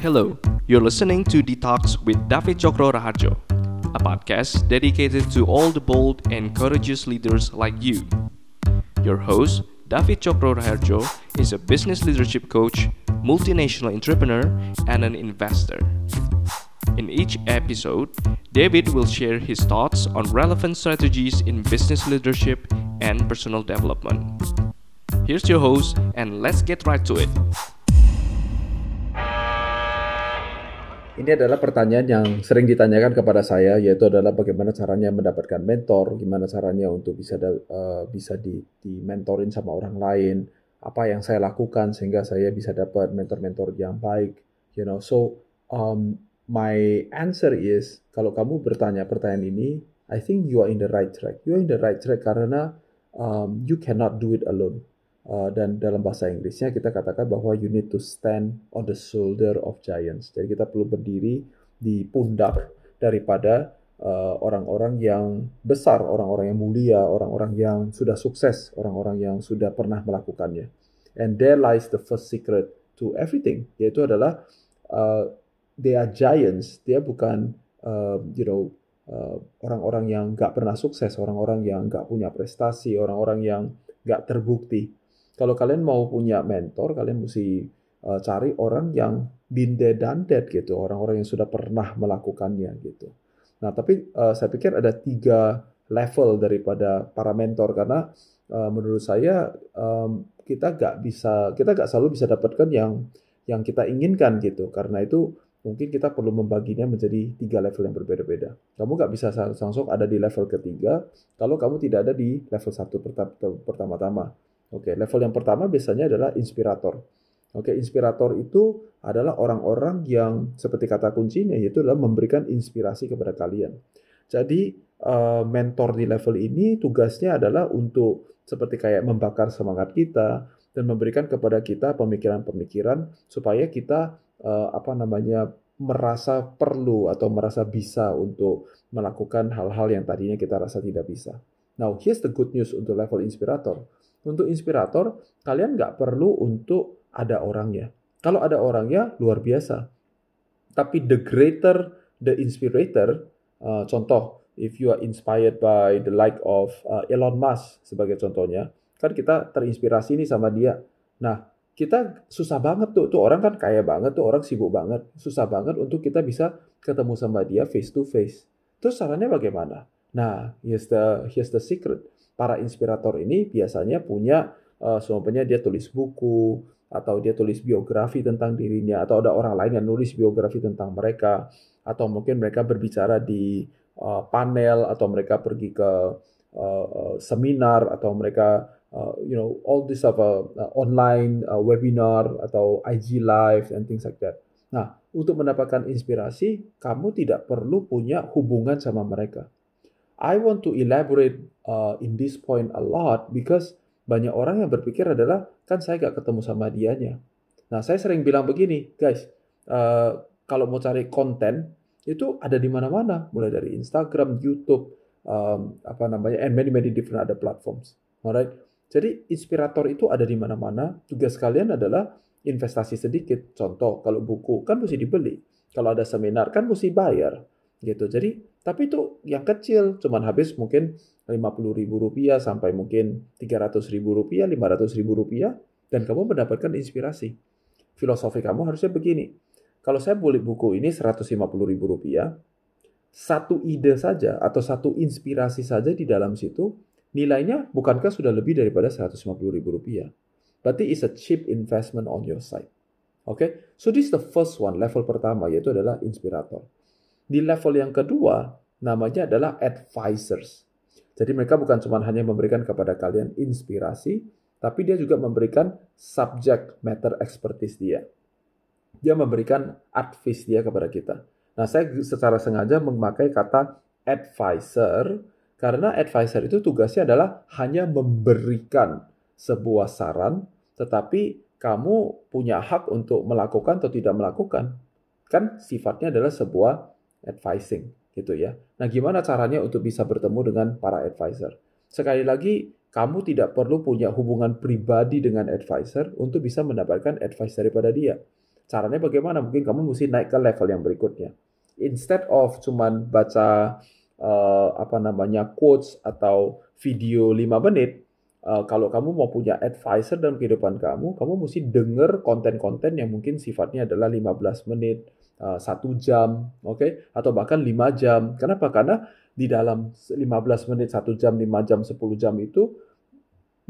Hello, you're listening to Detox with David Chokro Raharjo, a podcast dedicated to all the bold and courageous leaders like you. Your host, David Chokro Raharjo, is a business leadership coach, multinational entrepreneur, and an investor. In each episode, David will share his thoughts on relevant strategies in business leadership and personal development. Here's your host, and let's get right to it. Ini adalah pertanyaan yang sering ditanyakan kepada saya, yaitu adalah bagaimana caranya mendapatkan mentor, gimana caranya untuk bisa uh, bisa di, di mentorin sama orang lain, apa yang saya lakukan sehingga saya bisa dapat mentor-mentor yang baik, you know. So um, my answer is kalau kamu bertanya pertanyaan ini, I think you are in the right track. You are in the right track karena um, you cannot do it alone. Uh, dan dalam bahasa Inggrisnya kita katakan bahwa you need to stand on the shoulder of giants. Jadi kita perlu berdiri di pundak daripada uh, orang-orang uh, yang besar, orang-orang yang mulia, orang-orang yang sudah sukses, orang-orang yang sudah pernah melakukannya. And there lies the first secret to everything, yaitu adalah uh, they are giants. Dia bukan uh, you know orang-orang uh, yang nggak pernah sukses, orang-orang yang nggak punya prestasi, orang-orang yang nggak terbukti kalau kalian mau punya mentor, kalian mesti uh, cari orang yang been dead gitu, orang-orang yang sudah pernah melakukannya gitu. Nah, tapi uh, saya pikir ada tiga level daripada para mentor karena uh, menurut saya um, kita gak bisa, kita gak selalu bisa dapatkan yang yang kita inginkan gitu. Karena itu mungkin kita perlu membaginya menjadi tiga level yang berbeda-beda. Kamu gak bisa langsung ada di level ketiga kalau kamu tidak ada di level satu pertama-tama. Oke, level yang pertama biasanya adalah inspirator. Oke, inspirator itu adalah orang-orang yang seperti kata kuncinya yaitu adalah memberikan inspirasi kepada kalian. Jadi uh, mentor di level ini tugasnya adalah untuk seperti kayak membakar semangat kita dan memberikan kepada kita pemikiran-pemikiran supaya kita uh, apa namanya merasa perlu atau merasa bisa untuk melakukan hal-hal yang tadinya kita rasa tidak bisa. Now, here's the good news untuk level inspirator untuk inspirator, kalian nggak perlu untuk ada orangnya. Kalau ada orangnya, luar biasa. Tapi the greater the inspirator, uh, contoh, if you are inspired by the like of uh, Elon Musk sebagai contohnya, kan kita terinspirasi nih sama dia. Nah, kita susah banget tuh, tuh orang kan kaya banget, tuh orang sibuk banget, susah banget untuk kita bisa ketemu sama dia face to face. Terus caranya bagaimana? Nah, here's the here's the secret para inspirator ini biasanya punya uh, seumpamanya dia tulis buku atau dia tulis biografi tentang dirinya atau ada orang lain yang nulis biografi tentang mereka atau mungkin mereka berbicara di uh, panel atau mereka pergi ke uh, seminar atau mereka uh, you know all this of uh, online uh, webinar atau IG live and things like that. Nah, untuk mendapatkan inspirasi, kamu tidak perlu punya hubungan sama mereka I want to elaborate uh, in this point a lot because banyak orang yang berpikir adalah kan saya gak ketemu sama dianya. Nah saya sering bilang begini, guys, uh, kalau mau cari konten itu ada di mana-mana, mulai dari Instagram, YouTube, um, apa namanya, and many many different other platforms. Alright, jadi inspirator itu ada di mana-mana. Tugas kalian adalah investasi sedikit. Contoh, kalau buku kan mesti dibeli. Kalau ada seminar kan mesti bayar gitu. Jadi tapi itu yang kecil, cuman habis mungkin 50 ribu rupiah sampai mungkin 300 ribu rupiah, 500 ribu rupiah, dan kamu mendapatkan inspirasi. Filosofi kamu harusnya begini, kalau saya beli buku ini 150 ribu rupiah, satu ide saja atau satu inspirasi saja di dalam situ, nilainya bukankah sudah lebih daripada 150 ribu rupiah? Berarti is a cheap investment on your side. Oke, okay? so this is the first one, level pertama yaitu adalah inspirator. Di level yang kedua, namanya adalah advisors. Jadi mereka bukan cuma hanya memberikan kepada kalian inspirasi, tapi dia juga memberikan subject matter expertise dia. Dia memberikan advice dia kepada kita. Nah, saya secara sengaja memakai kata advisor karena advisor itu tugasnya adalah hanya memberikan sebuah saran, tetapi kamu punya hak untuk melakukan atau tidak melakukan. Kan sifatnya adalah sebuah advising gitu ya. Nah, gimana caranya untuk bisa bertemu dengan para advisor? Sekali lagi, kamu tidak perlu punya hubungan pribadi dengan advisor untuk bisa mendapatkan advice daripada dia. Caranya bagaimana? Mungkin kamu mesti naik ke level yang berikutnya. Instead of cuman baca uh, apa namanya quotes atau video 5 menit, uh, kalau kamu mau punya advisor dalam kehidupan kamu, kamu mesti dengar konten-konten yang mungkin sifatnya adalah 15 menit, satu jam, oke, okay? atau bahkan 5 jam. Kenapa? Karena di dalam 15 menit, satu jam, 5 jam, 10 jam itu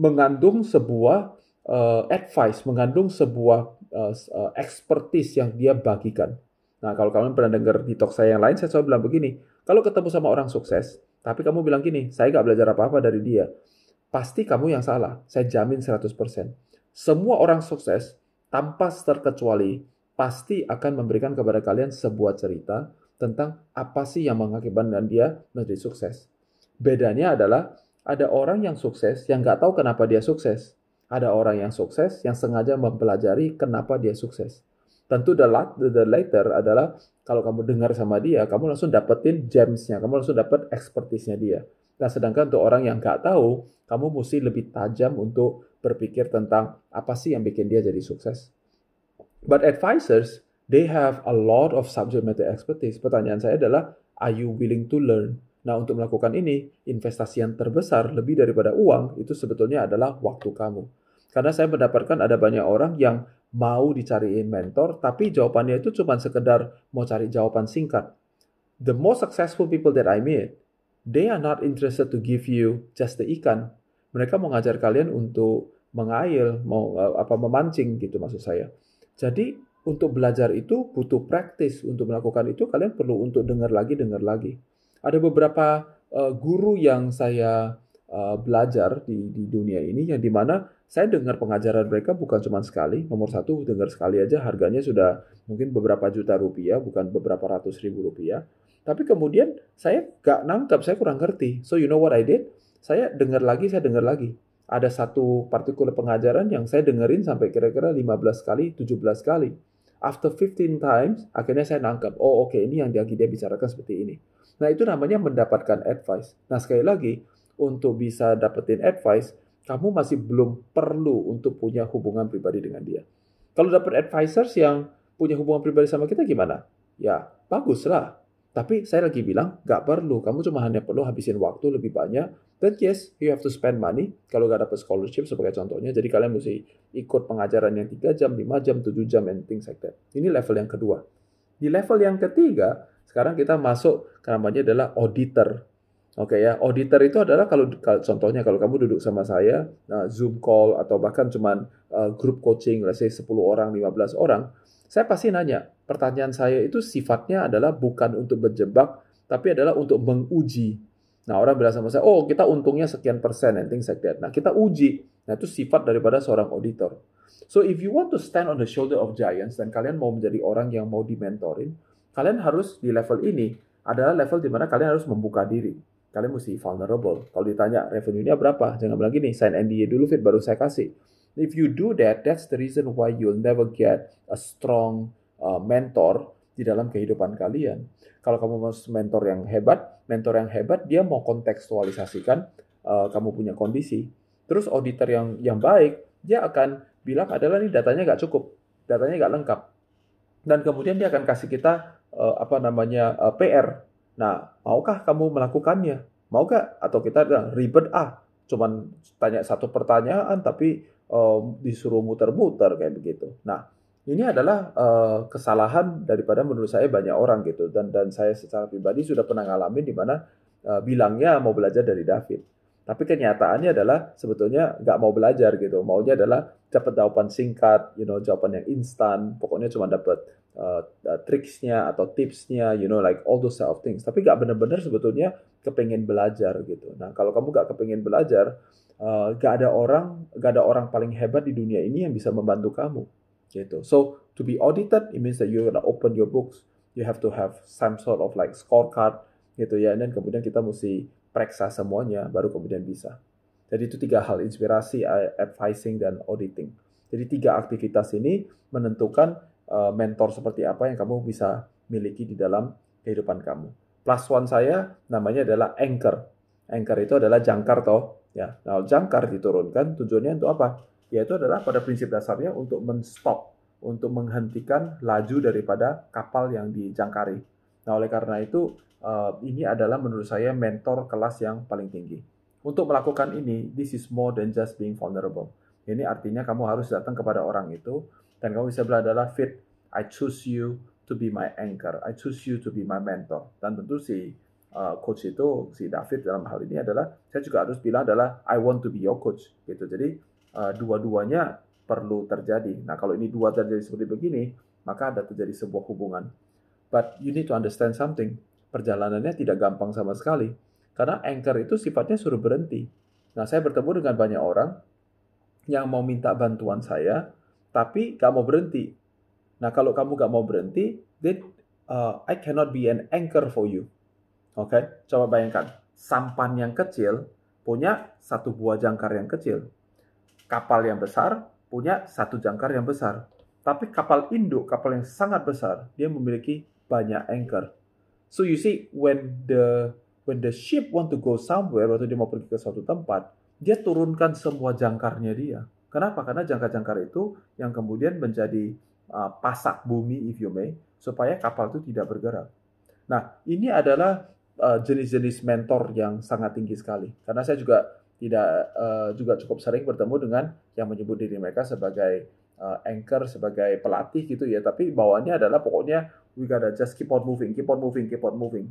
mengandung sebuah uh, advice, mengandung sebuah uh, expertise yang dia bagikan. Nah, kalau kalian pernah dengar di talk saya yang lain, saya selalu bilang begini, kalau ketemu sama orang sukses, tapi kamu bilang gini, saya nggak belajar apa-apa dari dia, pasti kamu yang salah. Saya jamin 100%. Semua orang sukses, tanpa terkecuali, pasti akan memberikan kepada kalian sebuah cerita tentang apa sih yang mengakibatkan dia menjadi sukses. Bedanya adalah ada orang yang sukses yang nggak tahu kenapa dia sukses. Ada orang yang sukses yang sengaja mempelajari kenapa dia sukses. Tentu the, the later adalah kalau kamu dengar sama dia, kamu langsung dapetin gems-nya, kamu langsung dapet expertise-nya dia. Nah, sedangkan untuk orang yang nggak tahu, kamu mesti lebih tajam untuk berpikir tentang apa sih yang bikin dia jadi sukses. But advisors, they have a lot of subject matter expertise. Pertanyaan saya adalah, are you willing to learn? Nah, untuk melakukan ini, investasi yang terbesar lebih daripada uang itu sebetulnya adalah waktu kamu. Karena saya mendapatkan ada banyak orang yang mau dicariin mentor, tapi jawabannya itu cuma sekedar mau cari jawaban singkat. The most successful people that I meet, they are not interested to give you just the ikan. Mereka mau ngajar kalian untuk mengail, mau eh, apa memancing gitu maksud saya. Jadi untuk belajar itu butuh praktis. Untuk melakukan itu kalian perlu untuk dengar lagi, dengar lagi. Ada beberapa uh, guru yang saya uh, belajar di, di dunia ini yang di mana saya dengar pengajaran mereka bukan cuma sekali, nomor satu dengar sekali aja harganya sudah mungkin beberapa juta rupiah, bukan beberapa ratus ribu rupiah. Tapi kemudian saya gak nangkap, saya kurang ngerti. So you know what I did? Saya dengar lagi, saya dengar lagi. Ada satu partikular pengajaran yang saya dengerin sampai kira-kira 15 kali, 17 kali. After 15 times, akhirnya saya nangkap, oh oke okay, ini yang dia, dia bicarakan seperti ini. Nah itu namanya mendapatkan advice. Nah sekali lagi, untuk bisa dapetin advice, kamu masih belum perlu untuk punya hubungan pribadi dengan dia. Kalau dapat advisors yang punya hubungan pribadi sama kita gimana? Ya, bagus lah. Tapi saya lagi bilang, nggak perlu. Kamu cuma hanya perlu habisin waktu lebih banyak. Dan yes, you have to spend money. Kalau nggak dapat scholarship sebagai contohnya. Jadi kalian mesti ikut pengajaran yang 3 jam, 5 jam, 7 jam, and things like that. Ini level yang kedua. Di level yang ketiga, sekarang kita masuk ke namanya adalah auditor. Oke okay, ya, auditor itu adalah kalau, contohnya kalau kamu duduk sama saya uh, Zoom call atau bahkan cuman uh, group coaching, let's say 10 orang, 15 orang, saya pasti nanya, pertanyaan saya itu sifatnya adalah bukan untuk berjebak, tapi adalah untuk menguji. Nah, orang bilang sama saya, "Oh, kita untungnya sekian persen and things like that." Nah, kita uji. Nah, itu sifat daripada seorang auditor. So, if you want to stand on the shoulder of giants dan kalian mau menjadi orang yang mau dimentorin, kalian harus di level ini adalah level di mana kalian harus membuka diri kalian mesti vulnerable. Kalau ditanya revenue-nya berapa, jangan bilang gini, sign NDA dulu fit baru saya kasih. If you do that, that's the reason why you'll never get a strong uh, mentor di dalam kehidupan kalian. Kalau kamu mau mentor yang hebat, mentor yang hebat dia mau kontekstualisasikan uh, kamu punya kondisi. Terus auditor yang yang baik, dia akan bilang adalah nih datanya nggak cukup, datanya nggak lengkap. Dan kemudian dia akan kasih kita uh, apa namanya uh, PR Nah, maukah kamu melakukannya? Mau gak? Atau kita ribet ah, cuman tanya satu pertanyaan tapi um, disuruh muter-muter kayak begitu. Nah, ini adalah uh, kesalahan daripada menurut saya banyak orang gitu dan dan saya secara pribadi sudah pernah ngalamin di mana uh, bilangnya mau belajar dari David. Tapi kenyataannya adalah sebetulnya nggak mau belajar gitu. Maunya adalah dapat jawaban singkat, you know, jawaban yang instan. Pokoknya cuma dapat uh, uh, tricksnya atau tipsnya, you know, like all those sort of things. Tapi nggak benar-benar sebetulnya kepengen belajar gitu. Nah, kalau kamu nggak kepengen belajar, uh, nggak ada orang, nggak ada orang paling hebat di dunia ini yang bisa membantu kamu gitu. So to be audited, it means that you're gonna open your books. You have to have some sort of like scorecard gitu ya. Dan kemudian kita mesti periksa semuanya, baru kemudian bisa. Jadi itu tiga hal, inspirasi, advising, dan auditing. Jadi tiga aktivitas ini menentukan mentor seperti apa yang kamu bisa miliki di dalam kehidupan kamu. Plus one saya namanya adalah anchor. Anchor itu adalah jangkar toh. Ya, nah jangkar diturunkan tujuannya untuk apa? Yaitu adalah pada prinsip dasarnya untuk menstop untuk menghentikan laju daripada kapal yang dijangkari. Nah, oleh karena itu uh, ini adalah menurut saya mentor kelas yang paling tinggi. Untuk melakukan ini, this is more than just being vulnerable. Ini artinya kamu harus datang kepada orang itu dan kamu bisa bilang adalah fit, I choose you to be my anchor, I choose you to be my mentor. Dan tentu si uh, coach itu, si David dalam hal ini adalah, saya juga harus bilang adalah I want to be your coach. gitu. Jadi uh, dua-duanya perlu terjadi. Nah kalau ini dua terjadi seperti begini, maka ada terjadi sebuah hubungan. But you need to understand something. Perjalanannya tidak gampang sama sekali karena anchor itu sifatnya suruh berhenti. Nah, saya bertemu dengan banyak orang yang mau minta bantuan saya, tapi gak mau berhenti. Nah, kalau kamu gak mau berhenti, then uh, I cannot be an anchor for you. Oke, okay? coba bayangkan. Sampan yang kecil punya satu buah jangkar yang kecil. Kapal yang besar punya satu jangkar yang besar. Tapi kapal induk, kapal yang sangat besar, dia memiliki banyak anchor. So you see, when the when the ship want to go somewhere, waktu dia mau pergi ke suatu tempat, dia turunkan semua jangkarnya dia. Kenapa? Karena jangkar-jangkar itu yang kemudian menjadi uh, pasak bumi, if you may, supaya kapal itu tidak bergerak. Nah, ini adalah uh, jenis-jenis uh, mentor yang sangat tinggi sekali. Karena saya juga tidak uh, juga cukup sering bertemu dengan yang menyebut diri mereka sebagai uh, anchor, sebagai pelatih gitu ya. Tapi bawaannya adalah pokoknya we gotta just keep on moving, keep on moving, keep on moving.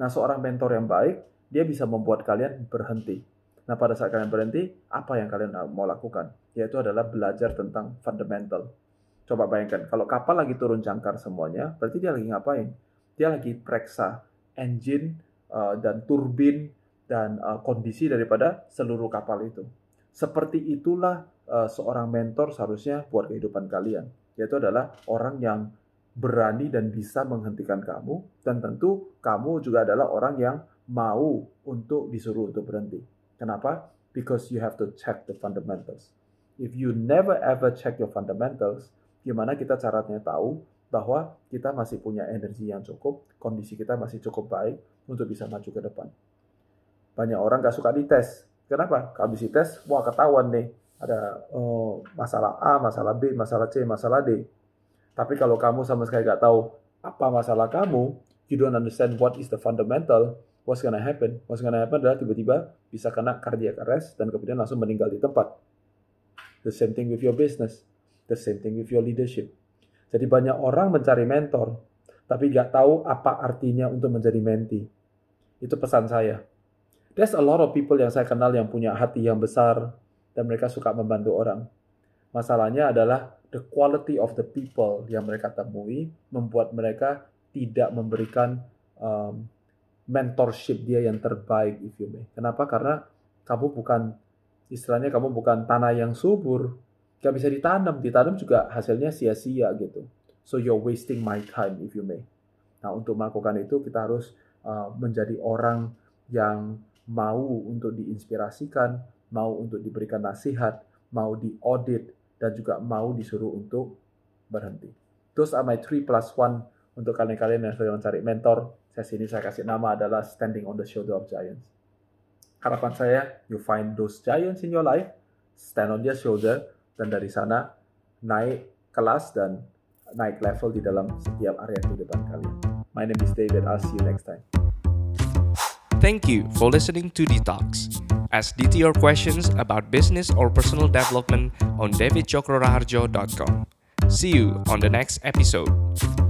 Nah, seorang mentor yang baik, dia bisa membuat kalian berhenti. Nah, pada saat kalian berhenti, apa yang kalian mau lakukan? Yaitu adalah belajar tentang fundamental. Coba bayangkan, kalau kapal lagi turun jangkar semuanya, berarti dia lagi ngapain? Dia lagi periksa engine uh, dan turbin dan uh, kondisi daripada seluruh kapal itu. Seperti itulah uh, seorang mentor seharusnya buat kehidupan kalian, yaitu adalah orang yang berani dan bisa menghentikan kamu dan tentu kamu juga adalah orang yang mau untuk disuruh untuk berhenti. Kenapa? Because you have to check the fundamentals. If you never ever check your fundamentals, gimana kita caranya tahu bahwa kita masih punya energi yang cukup, kondisi kita masih cukup baik untuk bisa maju ke depan. Banyak orang gak suka dites. Kenapa? Habis dites, wah ketahuan nih. Ada oh, masalah A, masalah B, masalah C, masalah D tapi kalau kamu sama sekali gak tahu apa masalah kamu, you don't understand what is the fundamental, what's gonna happen? What's gonna happen adalah tiba-tiba bisa kena cardiac arrest dan kemudian langsung meninggal di tempat. The same thing with your business. The same thing with your leadership. Jadi banyak orang mencari mentor, tapi gak tahu apa artinya untuk menjadi mentee. Itu pesan saya. There's a lot of people yang saya kenal yang punya hati yang besar dan mereka suka membantu orang. Masalahnya adalah the quality of the people yang mereka temui membuat mereka tidak memberikan um, mentorship dia yang terbaik if you may. Kenapa? Karena kamu bukan istilahnya kamu bukan tanah yang subur, gak bisa ditanam, ditanam juga hasilnya sia-sia gitu. So you're wasting my time if you may. Nah untuk melakukan itu kita harus uh, menjadi orang yang mau untuk diinspirasikan, mau untuk diberikan nasihat, mau diaudit, dan juga mau disuruh untuk berhenti. Those are my three plus one untuk kalian-kalian yang sedang mencari mentor. Sesi ini saya kasih nama adalah Standing on the Shoulder of Giants. Harapan saya, you find those giants in your life, stand on their shoulder, dan dari sana naik kelas dan naik level di dalam setiap area kehidupan kalian. My name is David. I'll see you next time. Thank you for listening to Detox. Ask DT your questions about business or personal development on davidchokroraharjo.com. See you on the next episode.